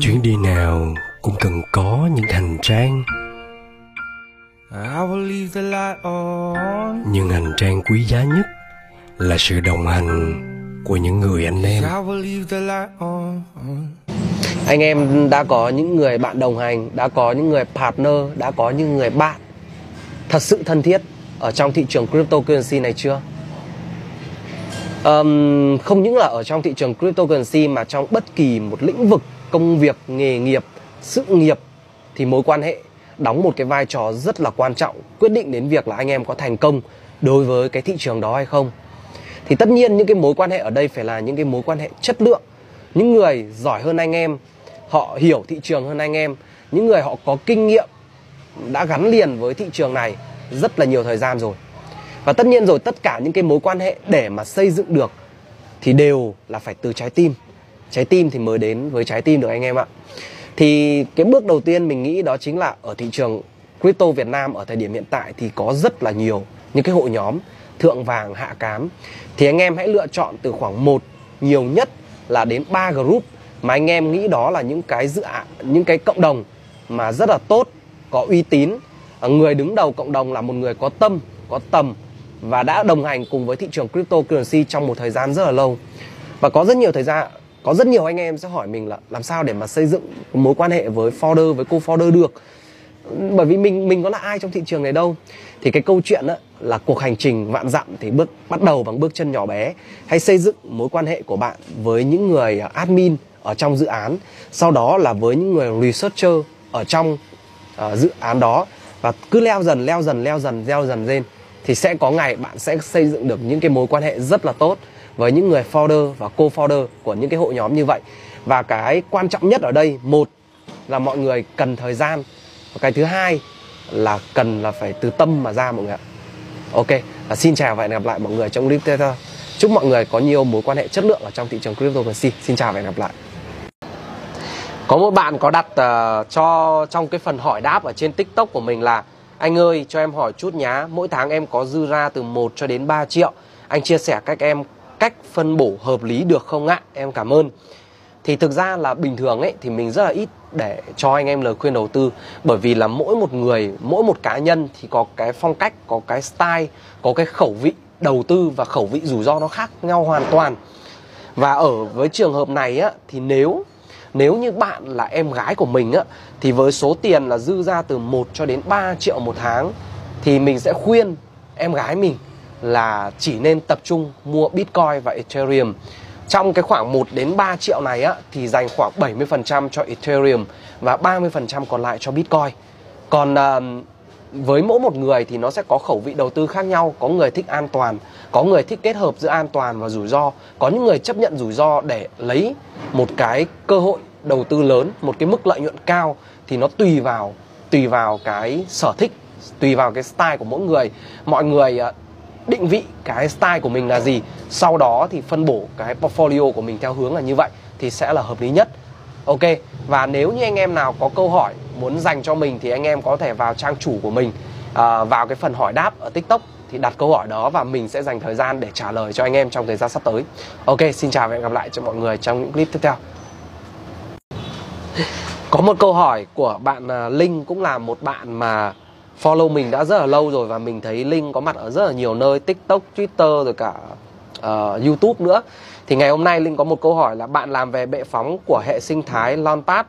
chuyến đi nào cũng cần có những hành trang I will leave the light on. nhưng hành trang quý giá nhất là sự đồng hành của những người anh em I will leave the light on. anh em đã có những người bạn đồng hành đã có những người partner đã có những người bạn thật sự thân thiết ở trong thị trường cryptocurrency này chưa um, không những là ở trong thị trường cryptocurrency mà trong bất kỳ một lĩnh vực công việc nghề nghiệp sự nghiệp thì mối quan hệ đóng một cái vai trò rất là quan trọng quyết định đến việc là anh em có thành công đối với cái thị trường đó hay không. Thì tất nhiên những cái mối quan hệ ở đây phải là những cái mối quan hệ chất lượng. Những người giỏi hơn anh em họ hiểu thị trường hơn anh em những người họ có kinh nghiệm đã gắn liền với thị trường này rất là nhiều thời gian rồi và tất nhiên rồi, tất cả những cái mối quan hệ để mà xây dựng được thì đều là phải từ trái tim. Trái tim thì mới đến với trái tim được anh em ạ. Thì cái bước đầu tiên mình nghĩ đó chính là ở thị trường crypto Việt Nam ở thời điểm hiện tại thì có rất là nhiều những cái hội nhóm thượng vàng, hạ cám. Thì anh em hãy lựa chọn từ khoảng một, nhiều nhất là đến 3 group mà anh em nghĩ đó là những cái dự án, những cái cộng đồng mà rất là tốt, có uy tín. Người đứng đầu cộng đồng là một người có tâm, có tầm và đã đồng hành cùng với thị trường cryptocurrency trong một thời gian rất là lâu. Và có rất nhiều thời gian có rất nhiều anh em sẽ hỏi mình là làm sao để mà xây dựng mối quan hệ với founder với cô founder được? Bởi vì mình mình có là ai trong thị trường này đâu? Thì cái câu chuyện đó là cuộc hành trình vạn dặm thì bước bắt đầu bằng bước chân nhỏ bé. Hãy xây dựng mối quan hệ của bạn với những người admin ở trong dự án sau đó là với những người researcher ở trong uh, dự án đó. Và cứ leo dần leo dần leo dần leo dần lên thì sẽ có ngày bạn sẽ xây dựng được những cái mối quan hệ rất là tốt với những người founder và co-founder của những cái hội nhóm như vậy. Và cái quan trọng nhất ở đây một là mọi người cần thời gian. Và cái thứ hai là cần là phải từ tâm mà ra mọi người ạ. Ok và xin chào và hẹn gặp lại mọi người trong clip tiếp theo. Chúc mọi người có nhiều mối quan hệ chất lượng ở trong thị trường cryptocurrency. Xin chào và hẹn gặp lại. Có một bạn có đặt uh, cho trong cái phần hỏi đáp ở trên tiktok của mình là anh ơi, cho em hỏi chút nhá. Mỗi tháng em có dư ra từ 1 cho đến 3 triệu. Anh chia sẻ cách em, cách phân bổ hợp lý được không ạ? Em cảm ơn. Thì thực ra là bình thường ấy, thì mình rất là ít để cho anh em lời khuyên đầu tư. Bởi vì là mỗi một người, mỗi một cá nhân thì có cái phong cách, có cái style, có cái khẩu vị đầu tư và khẩu vị rủi ro nó khác nhau hoàn toàn. Và ở với trường hợp này á, thì nếu nếu như bạn là em gái của mình á thì với số tiền là dư ra từ 1 cho đến 3 triệu một tháng thì mình sẽ khuyên em gái mình là chỉ nên tập trung mua Bitcoin và Ethereum. Trong cái khoảng 1 đến 3 triệu này á thì dành khoảng 70% cho Ethereum và 30% còn lại cho Bitcoin. Còn uh, với mỗi một người thì nó sẽ có khẩu vị đầu tư khác nhau, có người thích an toàn, có người thích kết hợp giữa an toàn và rủi ro. Có những người chấp nhận rủi ro để lấy một cái cơ hội đầu tư lớn, một cái mức lợi nhuận cao thì nó tùy vào tùy vào cái sở thích, tùy vào cái style của mỗi người. Mọi người à, định vị cái style của mình là gì, sau đó thì phân bổ cái portfolio của mình theo hướng là như vậy thì sẽ là hợp lý nhất ok và nếu như anh em nào có câu hỏi muốn dành cho mình thì anh em có thể vào trang chủ của mình à, vào cái phần hỏi đáp ở tiktok thì đặt câu hỏi đó và mình sẽ dành thời gian để trả lời cho anh em trong thời gian sắp tới ok xin chào và hẹn gặp lại cho mọi người trong những clip tiếp theo có một câu hỏi của bạn à, Linh cũng là một bạn mà follow mình đã rất là lâu rồi và mình thấy Linh có mặt ở rất là nhiều nơi TikTok, Twitter rồi cả uh, YouTube nữa. Thì ngày hôm nay Linh có một câu hỏi là bạn làm về bệ phóng của hệ sinh thái Launchpad uh,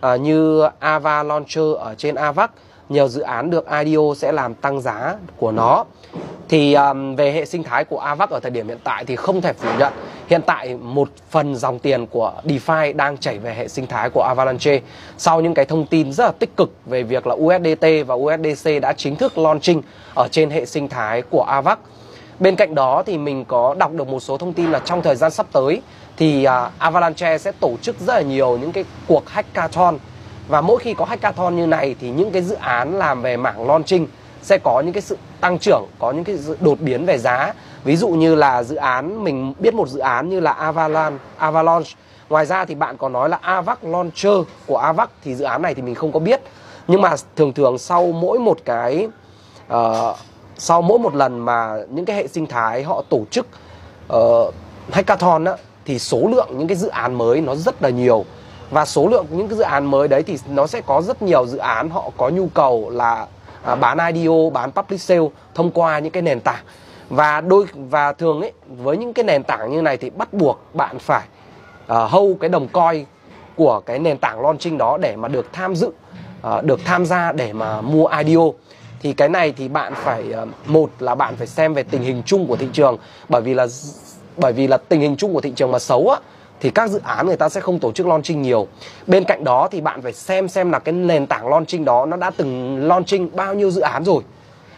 ờ, như Ava Launcher ở trên Avax nhiều dự án được IDO sẽ làm tăng giá của nó. Thì um, về hệ sinh thái của Avax ở thời điểm hiện tại thì không thể phủ nhận. Hiện tại một phần dòng tiền của DeFi đang chảy về hệ sinh thái của Avalanche sau những cái thông tin rất là tích cực về việc là USDT và USDC đã chính thức launching ở trên hệ sinh thái của Avax bên cạnh đó thì mình có đọc được một số thông tin là trong thời gian sắp tới thì uh, Avalanche sẽ tổ chức rất là nhiều những cái cuộc hackathon và mỗi khi có hackathon như này thì những cái dự án làm về mảng launching sẽ có những cái sự tăng trưởng, có những cái sự đột biến về giá. Ví dụ như là dự án mình biết một dự án như là Avalanche, Avalanche. Ngoài ra thì bạn có nói là Avac Launcher của Avac thì dự án này thì mình không có biết. Nhưng mà thường thường sau mỗi một cái uh, sau mỗi một lần mà những cái hệ sinh thái họ tổ chức uh, hackathon á, thì số lượng những cái dự án mới nó rất là nhiều. Và số lượng những cái dự án mới đấy thì nó sẽ có rất nhiều dự án họ có nhu cầu là à, bán IDO, bán public sale thông qua những cái nền tảng. Và đôi và thường ấy với những cái nền tảng như này thì bắt buộc bạn phải uh, hâu cái đồng coi của cái nền tảng launching đó để mà được tham dự uh, được tham gia để mà mua IDO thì cái này thì bạn phải ờ, một là bạn phải xem về tình hình chung của thị trường. Bởi vì là, bởi vì là tình hình chung của thị trường mà xấu á, thì các dự án người ta sẽ không tổ chức launching nhiều. Bên cạnh đó thì bạn phải xem xem là cái nền tảng launching đó nó đã từng launching bao nhiêu dự án rồi.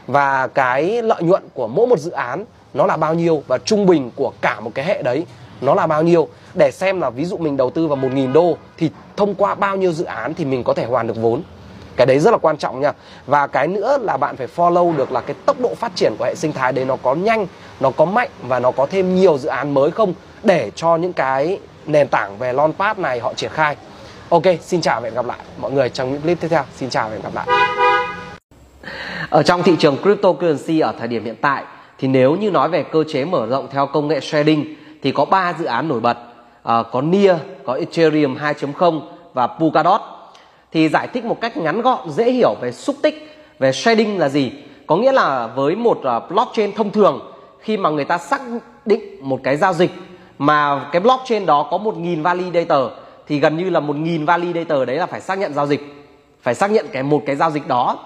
Và cái lợi nhuận của mỗi một dự án nó là bao nhiêu và trung bình của cả một cái hệ đấy nó là bao nhiêu. Để xem là ví dụ mình đầu tư vào 1.000 đô thì thông qua bao nhiêu dự án thì mình có thể hoàn được vốn cái đấy rất là quan trọng nha. Và cái nữa là bạn phải follow được là cái tốc độ phát triển của hệ sinh thái đấy nó có nhanh nó có mạnh và nó có thêm nhiều dự án mới không? Để cho những cái nền tảng về launchpad này họ triển khai. Ok xin chào và hẹn gặp lại mọi người trong những clip tiếp theo. Xin chào và hẹn gặp lại. Ở trong thị trường cryptocurrency ở thời điểm hiện tại thì nếu như nói về cơ chế mở rộng theo công nghệ sharding thì có 3 dự án nổi bật. À, có NIA, có Ethereum 2.0 và Polkadot thì giải thích một cách ngắn gọn dễ hiểu về xúc tích về shading là gì. Có nghĩa là với một ờ, blockchain thông thường khi mà người ta xác định một cái giao dịch mà cái blockchain đó có 1.000 validator thì gần như là 1.000 validator đấy là phải xác nhận giao dịch phải xác nhận cái một cái giao dịch đó.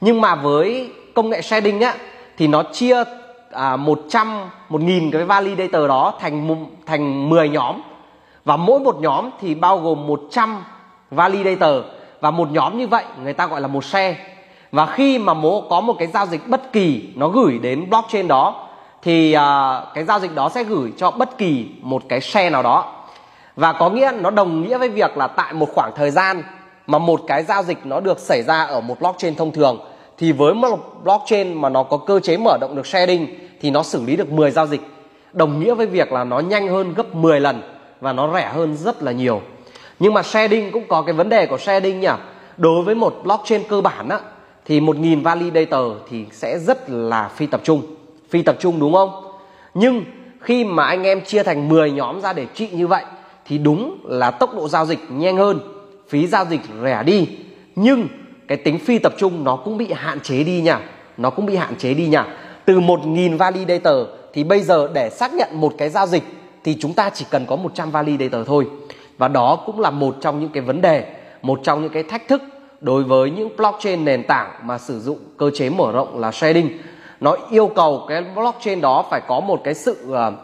Nhưng mà với công nghệ shading á thì nó chia à, 100 1000 cái validator đó thành thành 10 nhóm. Và mỗi một nhóm thì bao gồm 100 validator và một nhóm như vậy người ta gọi là một share. Và khi mà mố có một cái giao dịch bất kỳ nó gửi đến blockchain đó thì uh, cái giao dịch đó sẽ gửi cho bất kỳ một cái share nào đó. Và có nghĩa nó đồng nghĩa với việc là tại một khoảng thời gian mà một cái giao dịch nó được xảy ra ở một blockchain thông thường thì với một blockchain mà nó có cơ chế mở rộng được sharing thì nó xử lý được 10 giao dịch. Đồng nghĩa với việc là nó nhanh hơn gấp 10 lần và nó rẻ hơn rất là nhiều nhưng mà sharing cũng có cái vấn đề của sharing nhỉ? Đối với một blockchain cơ bản á, thì 1.000 validator thì sẽ rất là phi tập trung. Phi tập trung đúng không? Nhưng khi mà anh em chia thành 10 nhóm ra để trị như vậy, thì đúng là tốc độ giao dịch nhanh hơn, phí giao dịch rẻ đi. Nhưng cái tính phi tập trung nó cũng bị hạn chế đi nhỉ? Nó cũng bị hạn chế đi nhỉ? Từ 1.000 validator thì bây giờ để xác nhận một cái giao dịch thì chúng ta chỉ cần có 100 validator thôi và đó cũng là một trong những cái vấn đề một trong những cái thách thức đối với những blockchain nền tảng mà sử dụng cơ chế mở rộng là sharding, nó yêu cầu cái blockchain đó phải có một cái sự uh,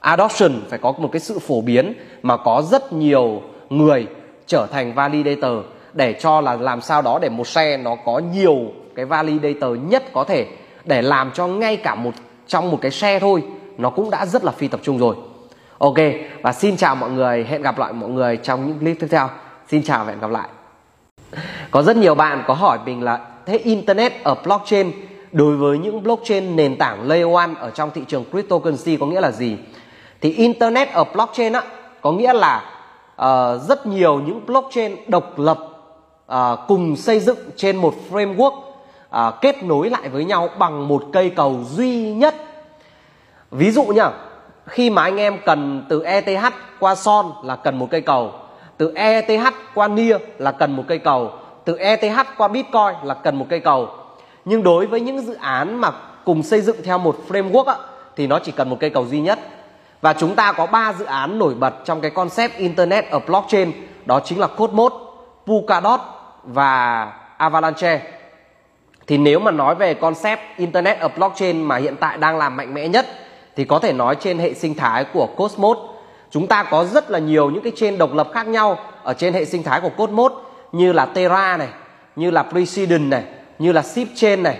adoption phải có một cái sự phổ biến mà có rất nhiều người trở thành validator để cho là làm sao đó để một xe nó có nhiều cái validator nhất có thể để làm cho ngay cả một trong một cái xe thôi nó cũng đã rất là phi tập trung rồi ok và xin chào mọi người hẹn gặp lại mọi người trong những clip tiếp theo. Xin chào và hẹn gặp lại. Có rất nhiều bạn có hỏi mình là thế internet ở blockchain đối với những blockchain nền tảng layer one ở trong thị trường cryptocurrency có nghĩa là gì? Thì internet ở blockchain á có nghĩa là uh, rất nhiều những blockchain độc lập uh, cùng xây dựng trên một framework uh, kết nối lại với nhau bằng một cây cầu duy nhất. Ví dụ nhá khi mà anh em cần từ ETH qua Son là cần một cây cầu từ ETH qua NIA là cần một cây cầu từ ETH qua Bitcoin là cần một cây cầu. Nhưng đối với những dự án mà cùng xây dựng theo một framework á, thì nó chỉ cần một cây cầu duy nhất. Và chúng ta có ba dự án nổi bật trong cái concept internet ở blockchain đó chính là Cosmos, Polkadot và Avalanche. Thì nếu mà nói về concept internet ở blockchain mà hiện tại đang làm mạnh mẽ nhất thì có thể nói trên hệ sinh thái của Cosmos, chúng ta có rất là nhiều những cái chain độc lập khác nhau ở trên hệ sinh thái của Cosmos, như là Terra này, như là Precedent này, như là Ship Chain này,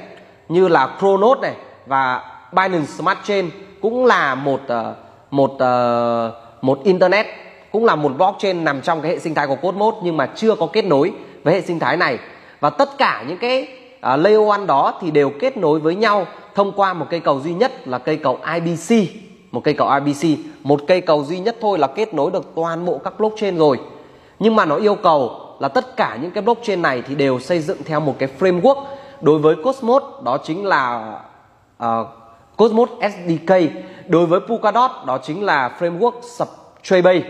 như là Chronos này và Binance Smart Chain cũng là một ờ, một ờ, một internet, cũng là một blockchain nằm trong cái hệ sinh thái của Cosmos nhưng mà chưa có kết nối với hệ sinh thái này. Và tất cả những cái uh, layer one đó thì đều kết nối với nhau thông qua một cây cầu duy nhất là cây cầu IBC một cây cầu IBC một cây cầu duy nhất thôi là kết nối được toàn bộ các blockchain rồi. Nhưng mà nó yêu cầu là tất cả những cái blockchain này thì đều xây dựng theo một cái framework đối với Cosmos đó chính là uh, Cosmos SDK đối với Polkadot đó chính là framework Subtrade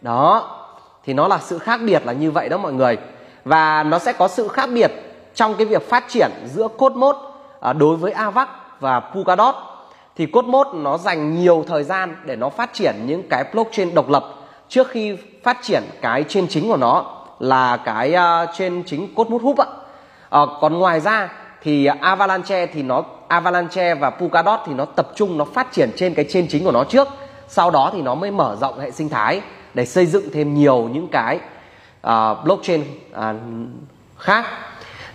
đó thì nó là sự khác biệt là như vậy đó mọi người. Và nó sẽ có sự khác biệt trong cái việc phát triển giữa Cosmos à, đối với Avax và Polkadot thì Cosmos nó dành nhiều thời gian để nó phát triển những cái blockchain độc lập trước khi phát triển cái trên chính của nó là cái à, trên chính Cosmos Hub ạ. À, còn ngoài ra thì Avalanche thì nó Avalanche và Polkadot thì nó tập trung nó phát triển trên cái trên chính của nó trước sau đó thì nó mới mở rộng hệ sinh thái để xây dựng thêm nhiều những cái uh, blockchain uh, khác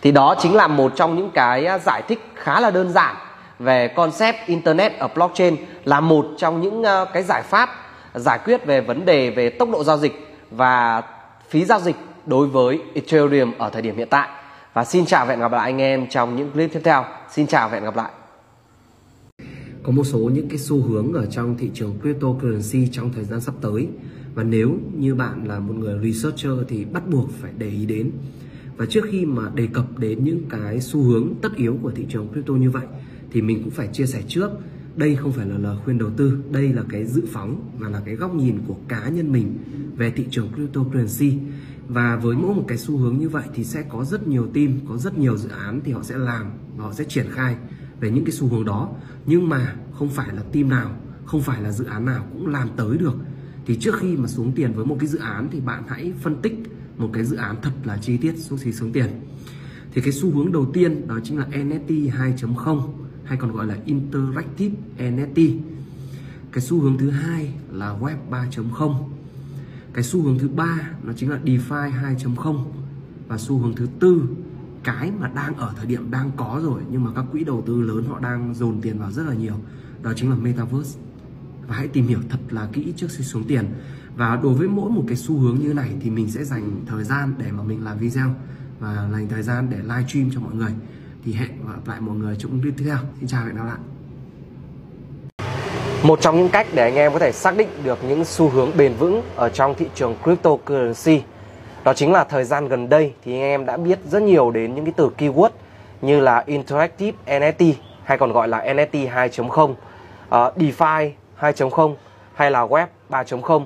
thì đó chính là một trong những cái à, giải thích khá là đơn giản về concept internet ở blockchain, là một trong những à, cái giải pháp giải quyết về vấn đề về tốc độ giao dịch và phí giao dịch đối với Ethereum ở thời điểm hiện tại. Và xin chào và hẹn gặp lại anh em trong những clip tiếp theo. Xin chào và hẹn gặp lại. Có một số những cái xu hướng ở trong thị trường cryptocurrency trong thời gian sắp tới và nếu như bạn là một người researcher thì bắt buộc phải để ý đến. Và trước khi mà đề cập đến những cái xu hướng tất yếu của thị trường crypto như vậy, thì mình cũng phải chia sẻ trước, đây không phải là lời khuyên đầu tư, đây là cái dự phóng và là cái góc nhìn của cá nhân mình về thị trường cryptocurrency. Và với mỗi một cái xu hướng như vậy thì sẽ có rất nhiều team, có rất nhiều dự án thì họ sẽ làm và họ sẽ triển khai về những cái xu hướng đó. Nhưng mà không phải là team nào, không phải là dự án nào cũng làm tới được. Thì trước khi mà xuống tiền với một cái dự án thì bạn hãy phân tích một cái dự án thật là chi tiết xuống xí xuống tiền. Thì cái xu hướng đầu tiên đó chính là NFT 2.0 hay còn gọi là Interactive NFT cái xu hướng thứ hai là Web 3.0 cái xu hướng thứ ba nó chính là DeFi 2.0 và xu hướng thứ tư, cái mà đang ở thời điểm đang có rồi, nhưng mà các quỹ đầu tư lớn họ đang dồn tiền vào rất là nhiều, đó chính là Metaverse. Và hãy tìm hiểu thật là kỹ trước khi xuống tiền và đối với mỗi một cái xu hướng như này thì mình sẽ dành thời gian để mà mình làm video và dành thời gian để live stream cho mọi người. Thì hẹn gặp lại mọi người trong clip tiếp theo. Xin chào và hẹn gặp lại. Một trong những cách để anh em có thể xác định được những xu hướng bền vững ở trong thị trường cryptocurrency đó chính là thời gian gần đây thì anh em đã biết rất nhiều đến những cái từ keyword như là interactive NFT hay còn gọi là NFT 2.0, uh, DeFi 2.0 hay là Web 3.0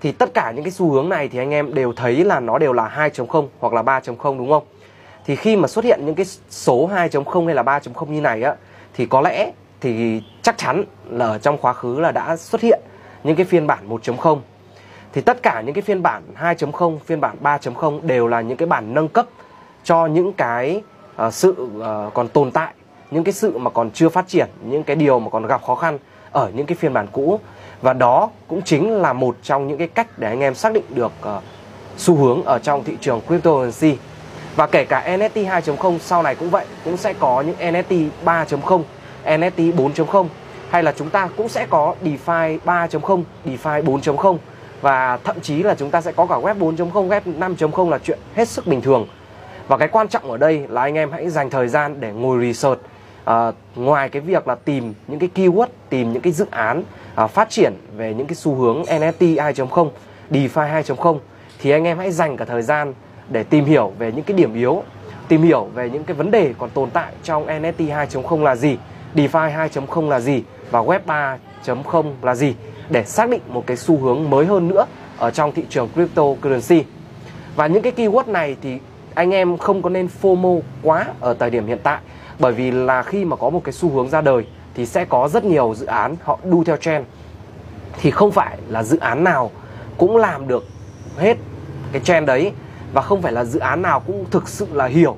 thì tất cả những cái xu hướng này thì anh em đều thấy là nó đều là 2.0 hoặc là 3.0 đúng không? Thì khi mà xuất hiện những cái số 2.0 hay là 3.0 như này á thì có lẽ thì chắc chắn là ở trong quá khứ là đã xuất hiện những cái phiên bản 1.0 thì tất cả những cái phiên bản 2.0, phiên bản 3.0 đều là những cái bản nâng cấp cho những cái uh, sự uh, còn tồn tại, những cái sự mà còn chưa phát triển, những cái điều mà còn gặp khó khăn ở những cái phiên bản cũ và đó cũng chính là một trong những cái cách để anh em xác định được uh, xu hướng ở trong thị trường cryptocurrency và kể cả NFT 2.0 sau này cũng vậy cũng sẽ có những NFT 3.0 NFT 4.0 hay là chúng ta cũng sẽ có DeFi 3.0, DeFi 4.0 và thậm chí là chúng ta sẽ có cả web 4.0, web 5.0 là chuyện hết sức bình thường. Và cái quan trọng ở đây là anh em hãy dành thời gian để ngồi research à, ngoài cái việc là tìm những cái keyword, tìm những cái dự án à, phát triển về những cái xu hướng NFT 2.0, DeFi 2.0 thì anh em hãy dành cả thời gian để tìm hiểu về những cái điểm yếu, tìm hiểu về những cái vấn đề còn tồn tại trong NFT 2.0 là gì DeFi 2.0 là gì và Web 3.0 là gì để xác định một cái xu hướng mới hơn nữa ở trong thị trường cryptocurrency. Và những cái keyword này thì anh em không có nên FOMO quá ở thời điểm hiện tại bởi vì là khi mà có một cái xu hướng ra đời thì sẽ có rất nhiều dự án họ đu theo trend. Thì không phải là dự án nào cũng làm được hết cái trend đấy và không phải là dự án nào cũng thực sự là hiểu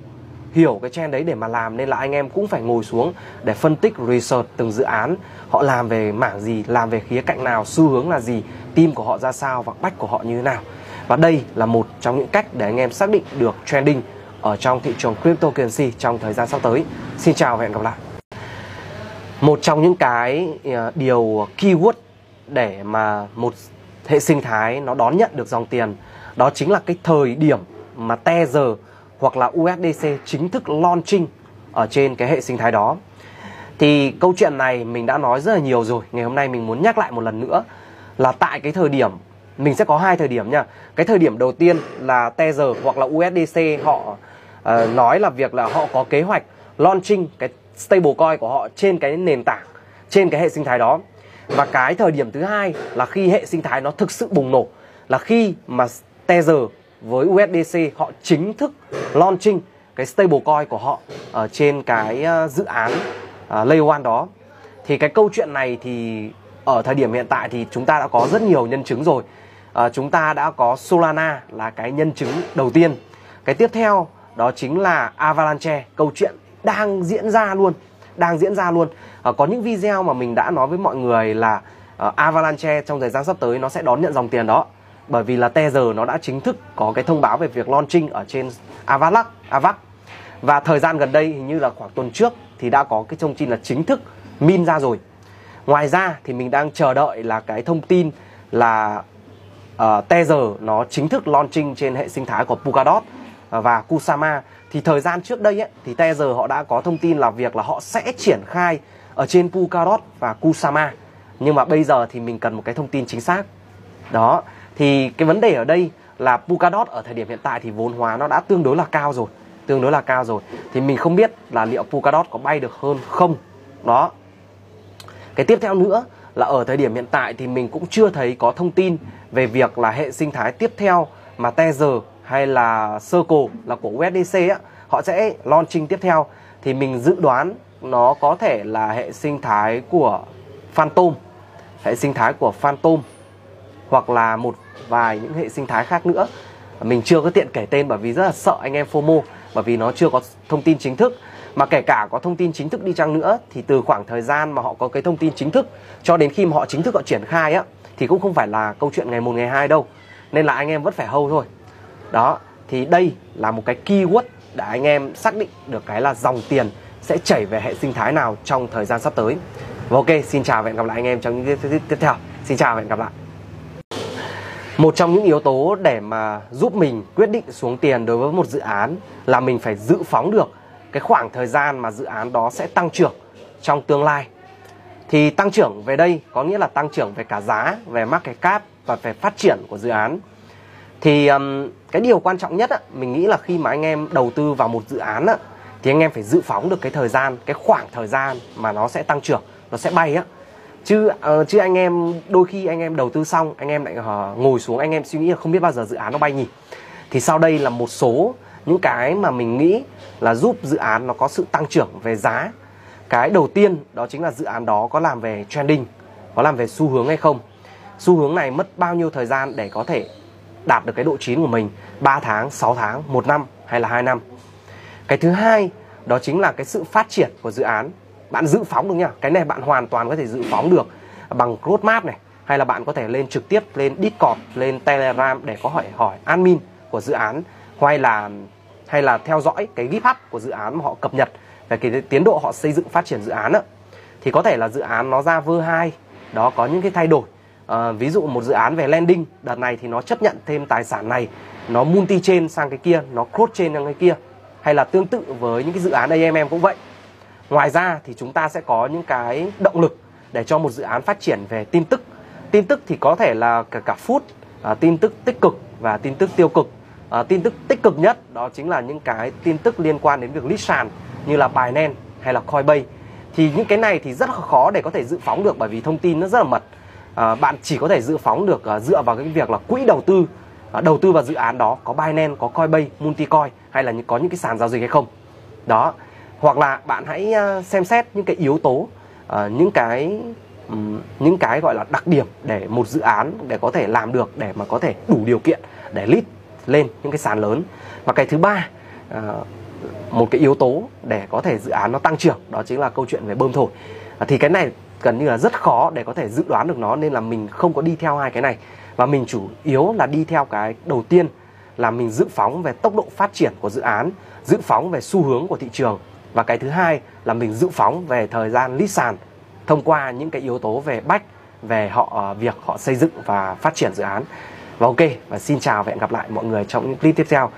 hiểu cái trend đấy để mà làm. Nên là anh em cũng phải ngồi xuống để phân tích, research từng dự án, họ làm về mảng gì, làm về khía cạnh nào, xu hướng là gì, team của họ ra sao và bách của họ như thế nào. Và đây là một trong những cách để anh em xác định được trending ở trong thị trường cryptocurrency trong thời gian sắp tới xin chào và hẹn gặp lại một trong những cái ờ, điều keyword để mà một hệ sinh thái nó đón nhận được dòng tiền, đó chính là cái thời điểm mà Tether hoặc là USDC chính thức launching ở trên cái hệ sinh thái đó. Thì câu chuyện này mình đã nói rất là nhiều rồi. Ngày hôm nay mình muốn nhắc lại một lần nữa là tại cái thời điểm mình sẽ có hai thời điểm nha. Cái thời điểm đầu tiên là Tether hoặc là USDC họ uh, nói là việc là họ có kế hoạch launching cái stablecoin của họ trên cái nền tảng, trên cái hệ sinh thái đó. Và cái thời điểm thứ hai là khi hệ sinh thái nó thực sự bùng nổ là khi mà Tether với USDC họ chính thức launching cái stablecoin của họ ở trên cái ờ, dự án ờ, uh, Layer One đó thì cái câu chuyện này thì ở thời điểm hiện tại thì chúng ta đã có rất nhiều nhân chứng rồi à, chúng ta đã có Solana là cái nhân chứng đầu tiên. Cái tiếp theo đó chính là Avalanche câu chuyện đang diễn ra luôn đang diễn ra luôn. À, có những video mà mình đã nói với mọi người là uh, Avalanche trong thời gian sắp tới nó sẽ đón nhận dòng tiền đó. Bởi vì là Tether nó đã chính thức có cái thông báo về việc launching ở trên Avalanche avax. Và thời gian gần đây hình như là khoảng tuần trước thì đã có cái thông tin là chính thức min ra rồi. Ngoài ra thì mình đang chờ đợi là cái thông tin là Ờ, uh, Tether nó chính thức launching trên hệ sinh thái của Polkadot ờ, và Kusama. Thì thời gian trước đây ấy, thì Tether họ đã có thông tin là việc là họ sẽ triển khai ở trên Polkadot và Kusama. Nhưng mà bây giờ thì mình cần một cái thông tin chính xác. Đó thì cái vấn đề ở đây là Polkadot ở thời điểm hiện tại thì vốn hóa nó đã tương đối là cao rồi tương đối là cao rồi. Thì mình không biết là liệu Polkadot có bay được hơn không. Đó. Cái tiếp theo nữa là ở thời điểm hiện tại thì mình cũng chưa thấy có thông tin về việc là hệ sinh thái tiếp theo mà Tether hay là Circle là của USDC á, họ sẽ launching tiếp theo. Thì mình dự đoán nó có thể là hệ sinh thái của Phantom hệ sinh thái của Phantom hoặc là một vài những hệ sinh thái khác nữa. Mình chưa có tiện kể tên bởi vì rất là sợ anh em FOMO bởi vì nó chưa có thông tin chính thức. Mà kể cả có thông tin chính thức đi chăng nữa, thì từ khoảng thời gian mà họ có cái thông tin chính thức cho đến khi mà họ chính thức họ triển khai á, thì cũng không phải là câu chuyện ngày một, ngày hai đâu. Nên là anh em vẫn phải hâu thôi. Đó, thì đây là một cái keyword để anh em xác định được cái là dòng tiền sẽ chảy về hệ sinh thái nào trong thời gian sắp tới. Và ok, xin chào và hẹn gặp lại anh em trong những tiếp theo. Xin chào và hẹn gặp lại một trong những yếu tố để mà giúp mình quyết định xuống tiền đối với một dự án là mình phải dự phóng được cái khoảng thời gian mà dự án đó sẽ tăng trưởng trong tương lai. Thì tăng trưởng về đây có nghĩa là tăng trưởng về cả giá về market cap và về phát triển của dự án. Thì um, cái điều quan trọng nhất á, mình nghĩ là khi mà anh em đầu tư vào một dự án á, thì anh em phải dự phóng được cái thời gian cái khoảng thời gian mà nó sẽ tăng trưởng nó sẽ bay á chứ uh, chứ anh em đôi khi anh em đầu tư xong anh em lại uh, ngồi xuống anh em suy nghĩ là không biết bao giờ dự án nó bay nhỉ? Thì sau đây là một số những cái mà mình nghĩ là giúp dự án nó có sự tăng trưởng về giá. Cái đầu tiên đó chính là dự án đó có làm về trending có làm về xu hướng hay không? Xu hướng này mất bao nhiêu thời gian để có thể đạt được cái độ chín của mình? 3 tháng, 6 tháng, 1 năm hay là 2 năm? Cái thứ hai đó chính là cái sự phát triển của dự án bạn dự phóng được nhá cái này bạn hoàn toàn có thể dự phóng được bằng roadmap này hay là bạn có thể lên trực tiếp lên Discord lên Telegram để có hỏi hỏi admin của dự án hay là hay là theo dõi cái GitHub của dự án mà họ cập nhật về cái tiến độ họ xây dựng phát triển dự án đó, thì có thể là dự án nó ra vơ hai đó có những cái thay đổi. À, ví dụ một dự án về lending đợt này thì nó chấp nhận thêm tài sản này nó multi chain sang cái kia nó cross chain sang cái kia hay là tương tự với những cái dự án AMM cũng vậy ngoài ra thì chúng ta sẽ có những cái động lực để cho một dự án phát triển về tin tức. Tin tức thì có thể là cả cả food à, tin tức tích cực và tin tức tiêu cực. À, tin tức tích cực nhất đó chính là những cái tin tức liên quan đến việc list sàn như là Binance hay là Coinbase. Thì những cái này thì rất khó để có thể dự phóng được bởi vì thông tin nó rất là mật. À, bạn chỉ có thể dự phóng được à, dựa vào cái việc là quỹ đầu tư à, đầu tư vào dự án đó có Binance có Coinbase Multicoin hay là có những cái sàn giao dịch hay không. Đó hoặc là bạn hãy à, xem xét những cái yếu tố à, những cái những cái gọi là đặc điểm để một dự án để có thể làm được, để mà có thể đủ điều kiện để list lên những cái sàn lớn. Và cái thứ ba à, một cái yếu tố để có thể dự án nó tăng trưởng, đó chính là câu chuyện về bơm thổi. Thì cái này gần như là rất khó để có thể dự đoán được nó, nên là mình không có đi theo hai cái này. Và mình chủ yếu là đi theo cái đầu tiên là mình dự phóng về tốc độ phát triển của dự án, dự phóng về xu hướng của thị trường và cái thứ hai là mình dự phóng về thời gian list sàn thông qua những cái yếu tố về bách về họ ờ, việc họ xây dựng và phát triển dự án. Và ok và xin chào và hẹn gặp lại mọi người trong những clip tiếp theo.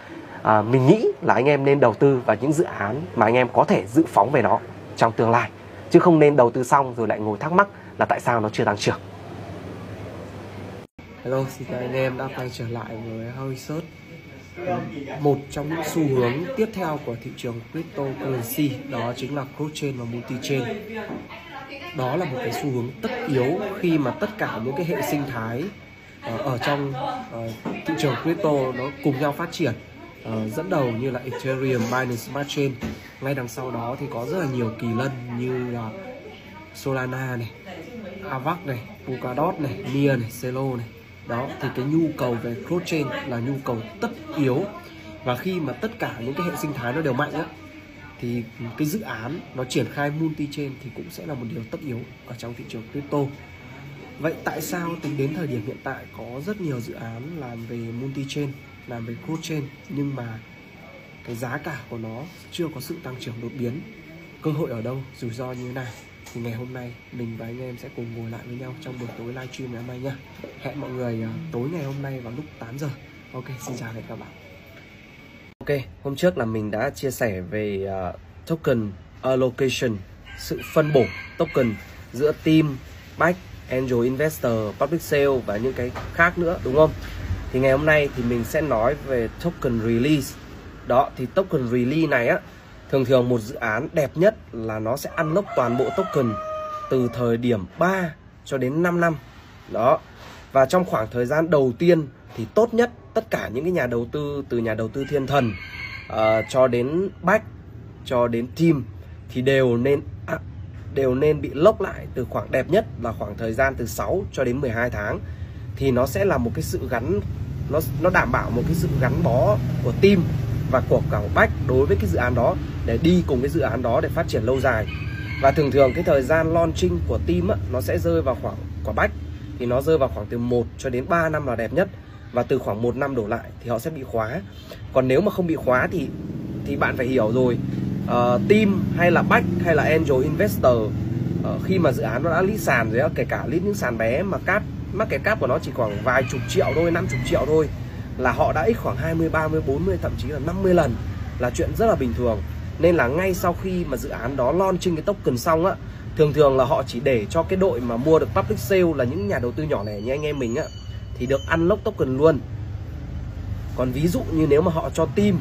À, mình nghĩ là anh em nên đầu tư vào những dự án mà anh em có thể dự phóng về nó trong tương lai. Chứ không nên đầu tư xong rồi lại ngồi thắc mắc là tại sao nó chưa tăng trưởng. Hello, xin chào anh em đã quay trở lại với Howie Sốt một trong những xu hướng tiếp theo của thị trường cryptocurrency đó chính là cross-chain và multi-chain. Đó là một cái xu hướng tất yếu khi mà tất cả những cái hệ sinh thái ờ, ở trong ờ, thị trường crypto nó cùng nhau phát triển uh, dẫn đầu như là Ethereum, Binance Smart Chain. Ngay đằng sau đó thì có rất là nhiều kỳ lân như là Solana này, Avax này, Polkadot này, Nia này, Celo này đó, thì cái nhu cầu về blockchain là nhu cầu tất yếu. Và khi mà tất cả những cái hệ sinh thái nó đều mạnh á, thì cái dự án nó triển khai multi chain thì cũng sẽ là một điều tất yếu ở trong thị trường crypto. Vậy tại sao tính đến thời điểm hiện tại có rất nhiều dự án làm về multi chain làm về blockchain, nhưng mà cái giá cả của nó chưa có sự tăng trưởng đột biến? Cơ hội ở đâu, rủi ro như thế nào? Thì ngày hôm nay mình và anh em sẽ cùng ngồi lại với nhau trong buổi tối livestream ngày hôm nay nha hẹn mọi người ờ, tối ngày hôm nay vào lúc 8 giờ ok xin chào các bạn Ok, hôm trước là mình đã chia sẻ về uh, token allocation, sự phân bổ token giữa team, back, angel investor, public sale và những cái khác nữa đúng không? Thì ngày hôm nay thì mình sẽ nói về token release. Đó thì token release này á thường thường một dự án đẹp nhất là nó sẽ ăn lốc toàn bộ token từ thời điểm 3 cho đến 5 năm. Đó. Và trong khoảng thời gian đầu tiên thì tốt nhất tất cả những cái nhà đầu tư từ nhà đầu tư thiên thần uh, cho đến back cho đến team thì đều nên à, đều nên bị lốc lại từ khoảng đẹp nhất là khoảng thời gian từ 6 cho đến 12 tháng thì nó sẽ là một cái sự gắn nó nó đảm bảo một cái sự gắn bó của team và của cả back đối với cái dự án đó để đi cùng cái dự án đó để phát triển lâu dài. Và thường thường cái thời gian launching của team á, nó sẽ rơi vào khoảng của bách. Thì nó rơi vào khoảng từ 1 cho đến 3 năm là đẹp nhất. Và từ khoảng một năm đổ lại thì họ sẽ bị khóa. Còn nếu mà không bị khóa thì thì bạn phải hiểu rồi. Uh, team hay là back hay là angel investor uh, khi mà dự án nó đã lít sàn rồi á kể cả lít những sàn bé mà cát mắc cái cáp của nó chỉ khoảng vài chục triệu thôi 50 triệu thôi là họ đã ít khoảng 20 30 40 thậm chí là 50 lần là chuyện rất là bình thường nên là ngay sau khi mà dự án đó launching cái token xong á thường thường là họ chỉ để cho cái đội mà mua được public sale là những nhà đầu tư nhỏ lẻ như anh em mình á thì được unlock token luôn. Còn ví dụ như nếu mà họ cho team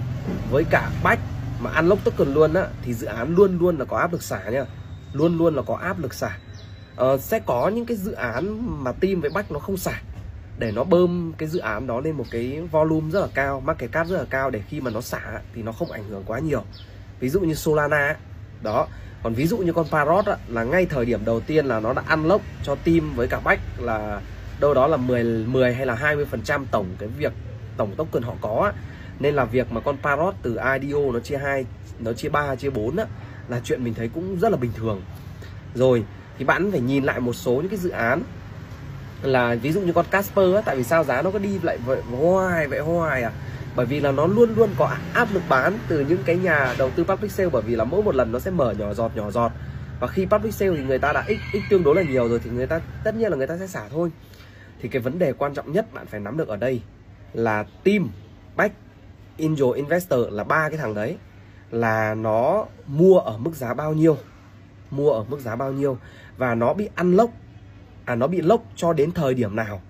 với cả bách mà unlock token luôn á thì dự án luôn luôn là có áp lực xả nha. Luôn luôn là có áp lực xả. Ờ, sẽ có những cái dự án mà team với bách nó không xả để nó bơm cái dự án đó lên một cái volume rất là cao market cap rất là cao để khi mà nó xả thì nó không ảnh hưởng quá nhiều ví dụ như Solana đó. Còn ví dụ như con Parrot á, là ngay thời điểm đầu tiên là nó đã unlock cho team với cả bách là đâu đó là 10 10 hay là 20 phần trăm tổng cái việc tổng token họ có nên là việc mà con parrot từ IDO nó chia hai nó chia ba chia 4 á là chuyện mình thấy cũng rất là bình thường. Rồi thì bạn phải nhìn lại một số những cái dự án. Là ví dụ như con Casper á tại vì sao giá nó có đi lại vậy hoài vậy hoài à? Bởi vì là nó luôn luôn có áp lực bán từ những cái nhà đầu tư public sale bởi vì là mỗi một lần nó sẽ mở nhỏ giọt nhỏ giọt. Và khi public sale thì người ta đã x, x tương đối là nhiều rồi thì người ta tất nhiên là người ta sẽ xả thôi. Thì cái vấn đề quan trọng nhất bạn phải nắm được ở đây là team back angel investor là ba cái thằng đấy là nó mua ở mức giá bao nhiêu mua ở mức giá bao nhiêu và nó bị ăn lốc à nó bị lốc cho đến thời điểm nào.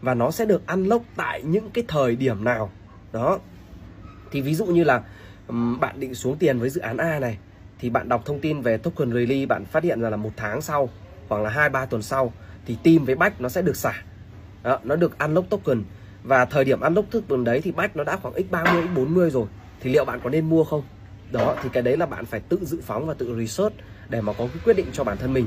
Và nó sẽ được ăn lốc tại những cái thời điểm nào đó. Thì ví dụ như là bạn định xuống tiền với dự án A này thì bạn đọc thông tin về token release bạn phát hiện ra là một tháng sau hoặc là hai ba tuần sau thì team với bách nó sẽ được xả. Đó, nó được unlock token. Và thời điểm unlock token đấy thì bách nó đã khoảng x30 x40 rồi. Thì liệu bạn có nên mua không? Đó thì cái đấy là bạn phải tự dự phóng và tự research để mà có cái quyết định cho bản thân mình.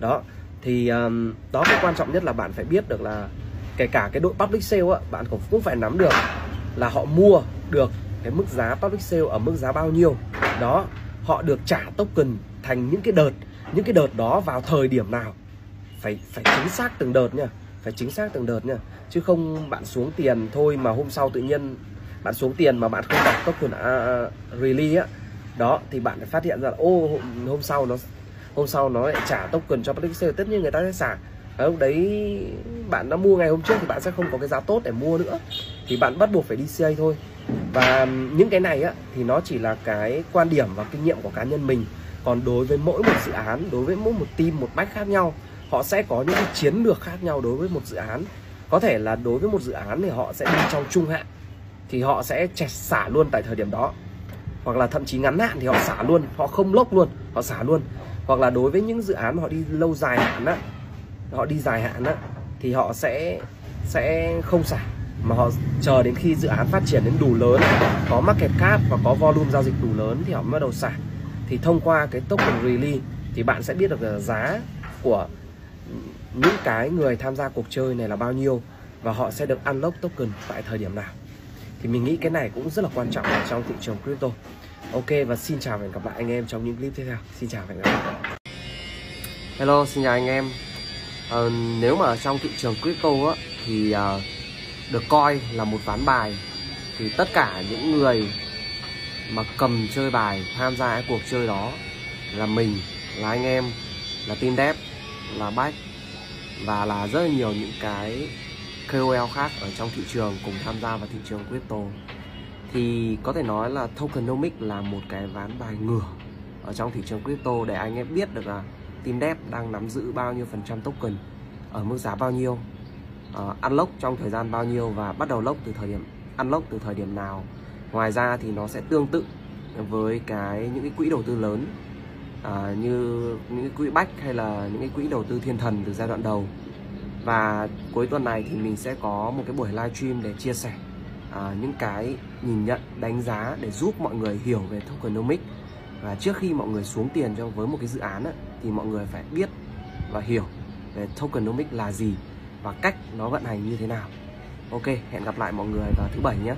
Đó thì um, đó cái quan trọng nhất là bạn phải biết được là kể cả cái đội public sale á bạn cũng cũng phải nắm được là họ mua được cái mức giá public sale ở mức giá bao nhiêu. Đó họ được trả token thành những cái đợt những cái đợt đó vào thời điểm nào. Phải phải chính xác từng đợt nha phải chính xác từng đợt nha. Chứ không bạn xuống tiền thôi mà hôm sau tự nhiên bạn xuống tiền mà bạn không đọc token uh, release á. Đó thì bạn phải phát hiện ra là ô hôm, hôm sau nó hôm sau nó lại trả token cho public sale tất nhiên người ta sẽ xả. Ở lúc đấy bạn đã mua ngày hôm trước thì bạn sẽ không có cái giá tốt để mua nữa thì bạn bắt buộc phải đi CA thôi. Và những cái này á, thì nó chỉ là cái quan điểm và kinh nghiệm của cá nhân mình. Còn đối với mỗi một dự án, đối với mỗi một team, một bách khác nhau, họ sẽ có những cái chiến lược khác nhau đối với một dự án. Có thể là đối với một dự án thì họ sẽ đi trong trung hạn, thì họ sẽ chẹt xả luôn tại thời điểm đó. Hoặc là thậm chí ngắn hạn thì họ xả luôn, họ không lốc luôn, họ xả luôn. Hoặc là đối với những dự án mà họ đi lâu dài hạn á, họ đi dài hạn á, thì họ sẽ sẽ không xả mà họ chờ đến khi dự án phát triển đến đủ lớn có market cap và có volume giao dịch đủ lớn thì họ mới bắt đầu xả. Thì thông qua cái token release thì bạn sẽ biết được là giá của những cái người tham gia cuộc chơi này là bao nhiêu và họ sẽ được unlock token tại thời điểm nào. Thì mình nghĩ cái này cũng rất là quan trọng ở trong thị trường crypto. Ok và xin chào và hẹn gặp lại anh em trong những clip tiếp theo. Xin chào và hẹn gặp lại. Hello xin chào anh em. À, nếu mà trong thị trường crypto á, thì uh, được coi là một ván bài, thì tất cả những người mà cầm chơi bài, tham gia cái cuộc chơi đó là mình, là anh em, là team dev, là bách, và là rất là nhiều những cái KOL khác ở trong thị trường cùng tham gia vào thị trường crypto. Thì có thể nói là tokenomics là một cái ván bài ngửa ở trong thị trường crypto để anh em biết được là team dev đang nắm giữ bao nhiêu phần trăm token, ở mức giá bao nhiêu. Ờ, uh, lốc trong thời gian bao nhiêu và bắt đầu lốc từ thời điểm ăn lốc từ thời điểm nào. Ngoài ra thì nó sẽ tương tự với cái những cái quỹ đầu tư lớn à, như những cái quỹ bách hay là những cái quỹ đầu tư thiên thần từ giai đoạn đầu. Và cuối tuần này thì mình sẽ có một cái buổi livestream để chia sẻ à, những cái nhìn nhận đánh giá để giúp mọi người hiểu về tokenomics. Và trước khi mọi người xuống tiền cho với một cái dự án ấy, thì mọi người phải biết và hiểu về tokenomics là gì và cách nó vận hành như thế nào. Ok, hẹn gặp lại mọi người vào thứ bảy nhé.